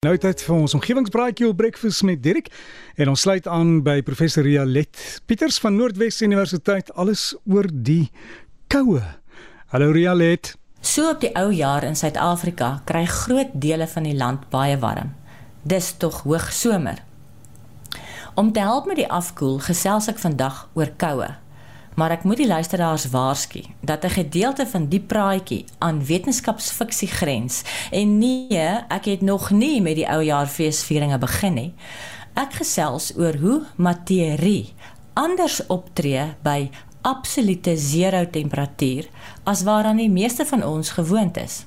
Nou tyd vir ons omgewingsbraaitjie op breakfast met Dirk en ons sluit aan by professor Rialet Pieters van Noordwes Universiteit alles oor die koue. Hallo Rialet. So op die ou jaar in Suid-Afrika kry groot dele van die land baie warm. Dis tog hoog somer. Om te help met die afkoel gesels ek vandag oor koue maar ek moet die luisteraars waarsku dat 'n gedeelte van die praatjie aan wetenskapsfiksie grens en nee, ek het nog nie met die ou jaar feesvieringe begin nie. Ek gesels oor hoe materie anders optree by absolute zero temperatuur as waaraan die meeste van ons gewoond is.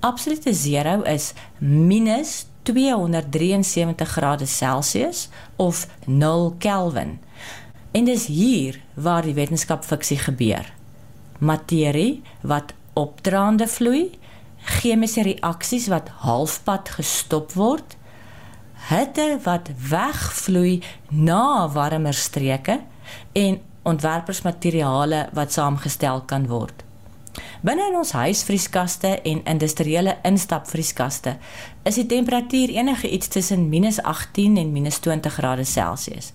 Absolute zero is minus 273 grade Celsius of 0 Kelvin. En dis hier waar die wetenskap fiksie gebeur. Materie wat opdraande vloei, chemiese reaksies wat halfpad gestop word, hitte wat wegvloei na warmer streke en ontwerpersmateriale wat saamgestel kan word. Binne in ons huisvrieskaste en industriële instapvrieskaste is die temperatuur enige iets tussen -18 en -20 grade Celsius.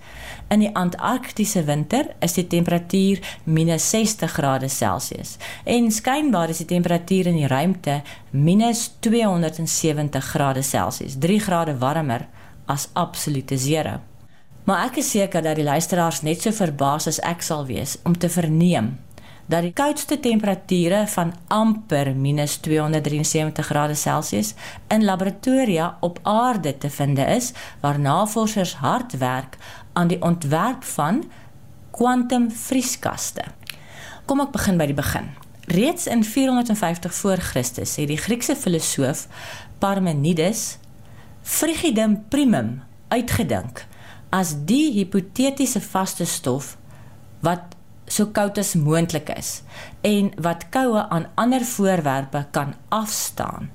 In die Antarktiese winter is die temperatuur -60 grade Celsius en skynbaar is die temperatuur in die ruimte -270 grade Celsius, 3 grade warmer as absolute zero. Maar ek is seker dat die luisteraars net so verbaas as ek sal wees om te verneem dat die koudste temperature van amper minus 273 grade Celsius in laboratoria op aarde te vind is waar navorsers hard werk aan die ontwerp van kwantumvrieskaste. Kom ek begin by die begin. Reeds in 450 voor Christus het die Griekse filosoof Parmenides frigidum primum uitgedink as die hipotetiese vaste stof wat so koud as moontlik is en wat koue aan ander voorwerpe kan afstaan.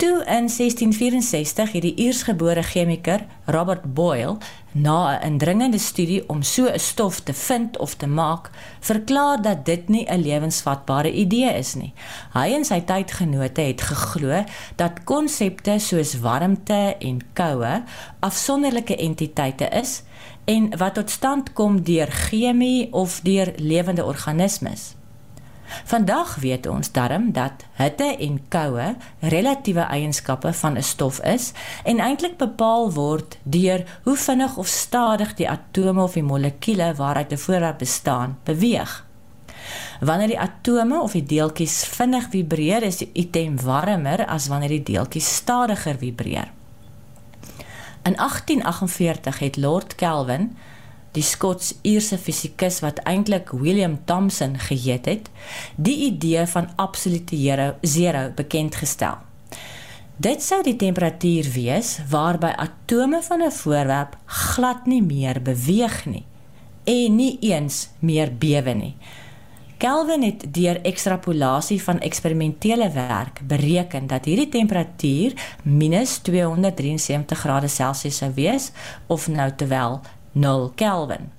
Toe in 1664 het die Iersgebore chemiker Robert Boyle na 'n indringende studie om so 'n stof te vind of te maak, verklaar dat dit nie 'n lewensvatbare idee is nie. Hy en sy tydgenote het geglo dat konsepte soos warmte en koue afsonderlike entiteite is en wat tot stand kom deur chemie of deur lewende organismes. Vandag weet ons darm dat hitte en koue relatiewe eienskappe van 'n stof is en eintlik bepaal word deur hoe vinnig of stadig die atome of die molekuule waaruit 'n voorwerp bestaan beweeg. Wanneer die atome of die deeltjies vinnig vibreer, is die item warmer as wanneer die deeltjies stadiger vibreer. In 1848 het Lord Kelvin, die Skots-Ierse fisikus wat eintlik William Thomson geheet het, die idee van absolute zero, bekend gestel. Dit sou die temperatuur wees waarby atome van 'n voorwerp glad nie meer beweeg nie en nie eens meer bewe nie. Kelvin het deur ekstrapolasie van eksperimentele werk bereken dat hierdie temperatuur -273 grade Celsius sou wees of nou terwyl 0 Kelvin.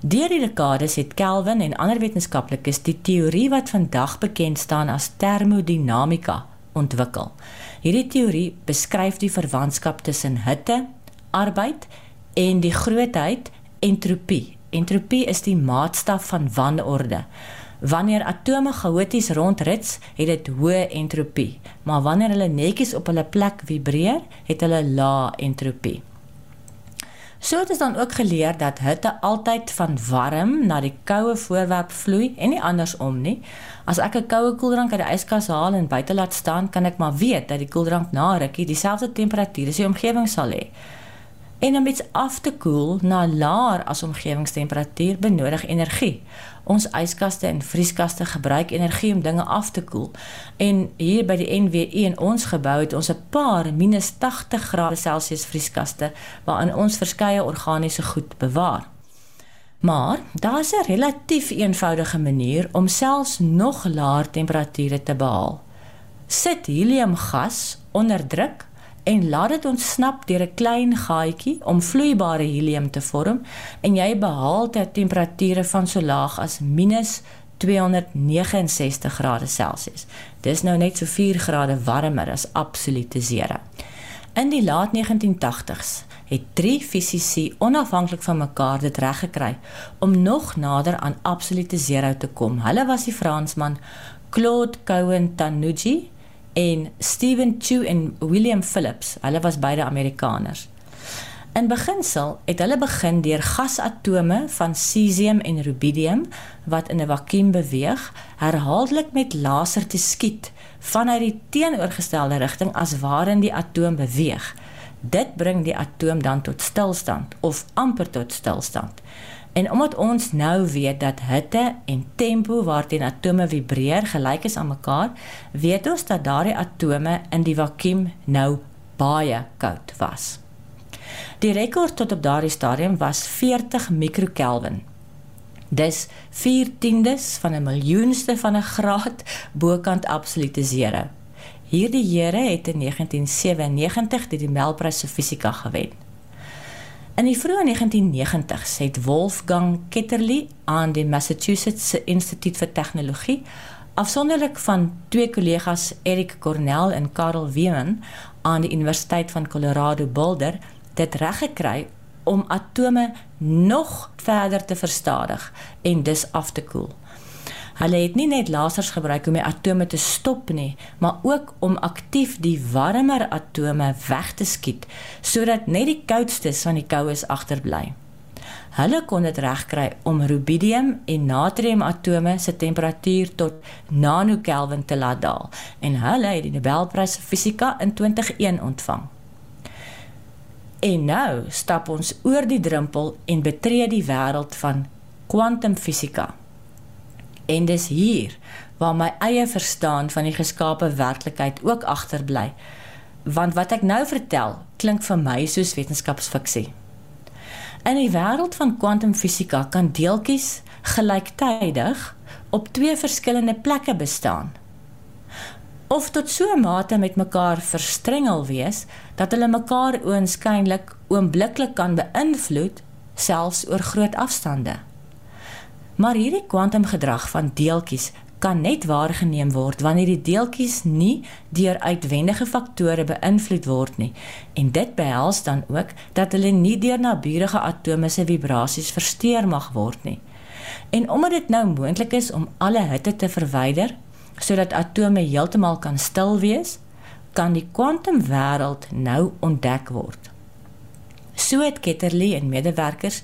Deur die dekades het Kelvin en ander wetenskaplikes die teorie wat vandag bekend staan as termodinamika ontwikkel. Hierdie teorie beskryf die verwantskap tussen hitte, arbeid en die grootheid entropie Entropie is die maatstaf van wanorde. Wanneer atome chaoties rondrits, het dit hoë entropie, maar wanneer hulle netjies op hulle plek vibreer, het hulle lae entropie. So het ons dan ook geleer dat hitte altyd van warm na die koue voorwerp vloei en nie andersom nie. As ek 'n koue koeldrank uit die yskas haal en buite laat staan, kan ek maar weet dat die koeldrank na rukkie dieselfde temperatuur as die omgewing sal hê. En om iets af te koel na laer as omgewingstemperatuur benodig energie. Ons yskaste en vrieskaste gebruik energie om dinge af te koel. En hier by die NWE in ons gebou het ons 'n paar minus 80 grade Celsius vrieskaste waarin ons verskeie organiese goed bewaar. Maar daar's 'n relatief eenvoudige manier om selfs nog laer temperature te behaal. Sit heliumgas onder druk en laat dit ontsnap deur 'n klein gaatjie om vloeibare helium te vorm en jy behaal ter temperature van so laag as -269 grade Celsius. Dis nou net so 4 grade warmer as absolute zero. In die laat 1980s het drie fisici onafhanklik van mekaar dit reg gekry om nog nader aan absolute zero te kom. Hulle was die Fransman Claude Cohen-Tanucci en Stephen Chu en William Phillips. Hulle was beide Amerikaners. In beginsel het hulle begin deur gasatome van cesium en rubidium wat in 'n vakuum beweeg, herhaaldelik met laser te skiet vanuit die teenoorgestelde rigting as waarin die atoom beweeg. Dit bring die atoom dan tot stilstand of amper tot stilstand. En omdat ons nou weet dat hitte en tempo waarteen atome vibreer gelyk is aan mekaar, weet ons dat daardie atome in die vakuum nou baie koud was. Die rekord tot op daardie stadium was 40 mikrokelvin. Dis 4/10 van 'n miljoenste van 'n graad bokant absolute zero. Hierdie here het in 1997 die Nobelprys vir fisika gewen. In die vroeë 1990s het Wolfgang Ketterle aan die Massachusetts Instituut vir Tegnologie afsonderlik van twee kollegas Erik Cornell en Karel Wieman aan die Universiteit van Colorado Boulder dit reg gekry om atome nog verder te verstadig en dus af te koel. Hulle het nie net lasers gebruik om die atome te stop nie, maar ook om aktief die warmer atome weg te skiet sodat net die koudstes van die koues agterbly. Hulle kon dit regkry om rubidium en natrium atome se temperatuur tot nanokelvin te laat daal en hulle het die Nobelprys vir fisika in 2001 ontvang. En nou stap ons oor die drempel en betree die wêreld van kwantumfisika. En dis hier waar my eie verstaan van die geskape werklikheid ook agterbly. Want wat ek nou vertel, klink vir my soos wetenskapsfiksie. In die wêreld van kwantumfisika kan deeltjies gelyktydig op twee verskillende plekke bestaan of tot so 'n mate met mekaar verstrengel wees dat hulle mekaar oënskynlik oombliklik kan beïnvloed selfs oor groot afstande. Maar hierdie kwantumgedrag van deeltjies kan net waargeneem word wanneer die deeltjies nie deur uitwendige faktore beïnvloed word nie en dit behels dan ook dat hulle nie deur naburige atome se vibrasies versteur mag word nie. En omdat dit nou moontlik is om alle hitte te verwyder, sodat atome heeltemal kan stil wees, kan die kwantumwêreld nou ontdek word. So het Ketterle en medewerkers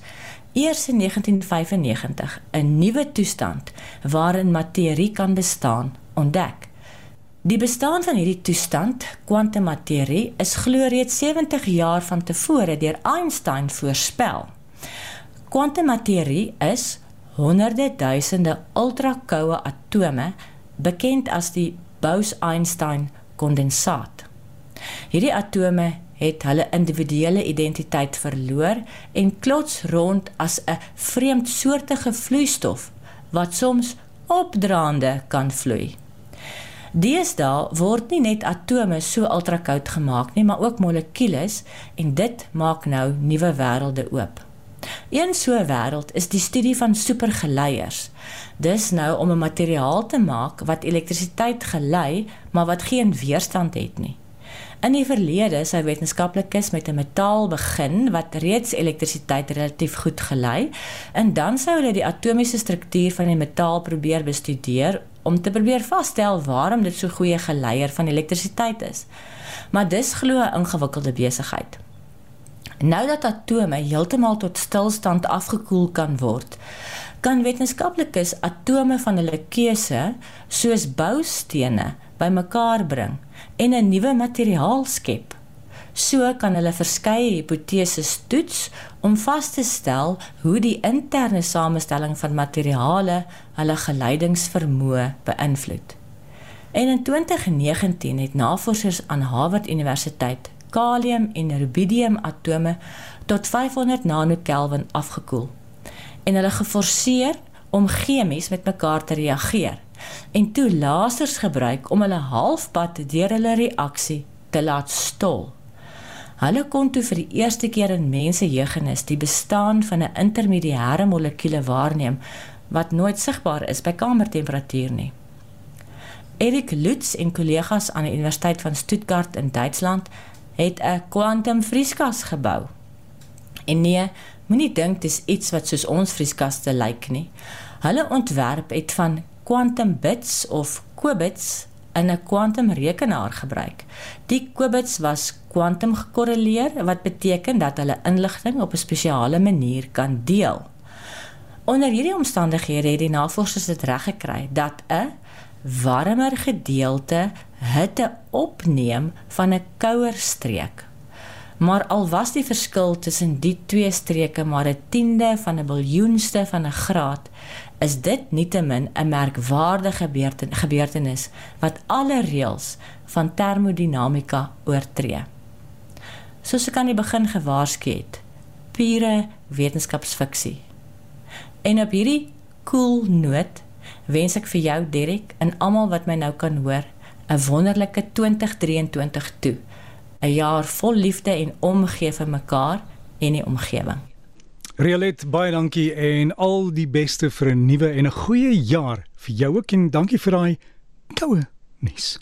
eers in 1995 'n nuwe toestand waarin materie kan bestaan ontdek. Die bestaan van hierdie toestand, kwantummaterie, is glo reeds 70 jaar van tevore deur Einstein voorspel. Kwantummaterie is honderde duisende ultrakoue atome bekend as die Bose-Einstein kondensaat. Hierdie atome het hulle individuele identiteit verloor en klots rond as 'n vreemdsoortige vloeistof wat soms opdraande kan vloei. Deesdae word nie net atome so ultrakoud gemaak nie, maar ook molekules en dit maak nou nuwe wêrelde oop. Een so wêreld is die studie van supergeleiers. Dis nou om 'n materiaal te maak wat elektrisiteit gelei, maar wat geen weerstand het nie. In die verlede sou wetenskaplikes met 'n metaal begin wat reeds elektrisiteit relatief goed gelei en dan sou hulle die atomiese struktuur van die metaal probeer bestudeer om te probeer vasstel waarom dit so goeie geleier van elektrisiteit is. Maar dis glo 'n ingewikkelde besigheid. Nou dat atome heeltemal tot stilstand afgekoel kan word, kan wetenskaplikes atome van hulle keuse soos boustene bymekaar bring en 'n nuwe materiaal skep. So kan hulle verskeie hipoteses toets om vas te stel hoe die interne samestelling van materiale hulle geleidingsvermoë beïnvloed. En in 2019 het navorsers aan Harvard Universiteit kalium en rubidium atome tot 500 nanokelvin afgekoel en hulle geforseer om chemies met mekaar te reageer en toe lasers gebruik om hulle halfpad deur hulle reaksie te laat stol. Hulle kon toe vir die eerste keer in mense jeugenis die bestaan van 'n intermediêre molekuule waarneem wat nooit sigbaar is by kamertemperatuur nie. Erik Lutz en kollegas aan die Universiteit van Stuttgart in Duitsland het 'n kwantumvrieskas gebou. En nee, moenie dink dis iets wat soos ons vrieskaste lyk nie. Hulle ontwerp het van kwantumbits of qubits in 'n kwantumrekenaar gebruik. Die qubits was kwantum gekorreleer wat beteken dat hulle inligting op 'n spesiale manier kan deel. Onder hierdie omstandighede het die navorsers dit reg gekry dat 'n warmer gedeelte hitte opneem van 'n kouer streek. Maar al was die verskil tussen die twee streke maar 'n tiende van 'n biljoenste van 'n graad, is dit nietemin 'n merkwaardige gebeurtenis wat alle reëls van termodinamika oortree. Soos ek aan die begin gewaarsku het, pure wetenskapsfiksie. En op hierdie cool noot wens ek vir jou Derek en almal wat my nou kan hoor 'n wonderlike 2023 toe. 'n Jaar vol liefde en omgee vir mekaar en die omgewing. Rialet, baie dankie en al die beste vir 'n nuwe en 'n goeie jaar vir jou ook en dankie vir daai koue nuus.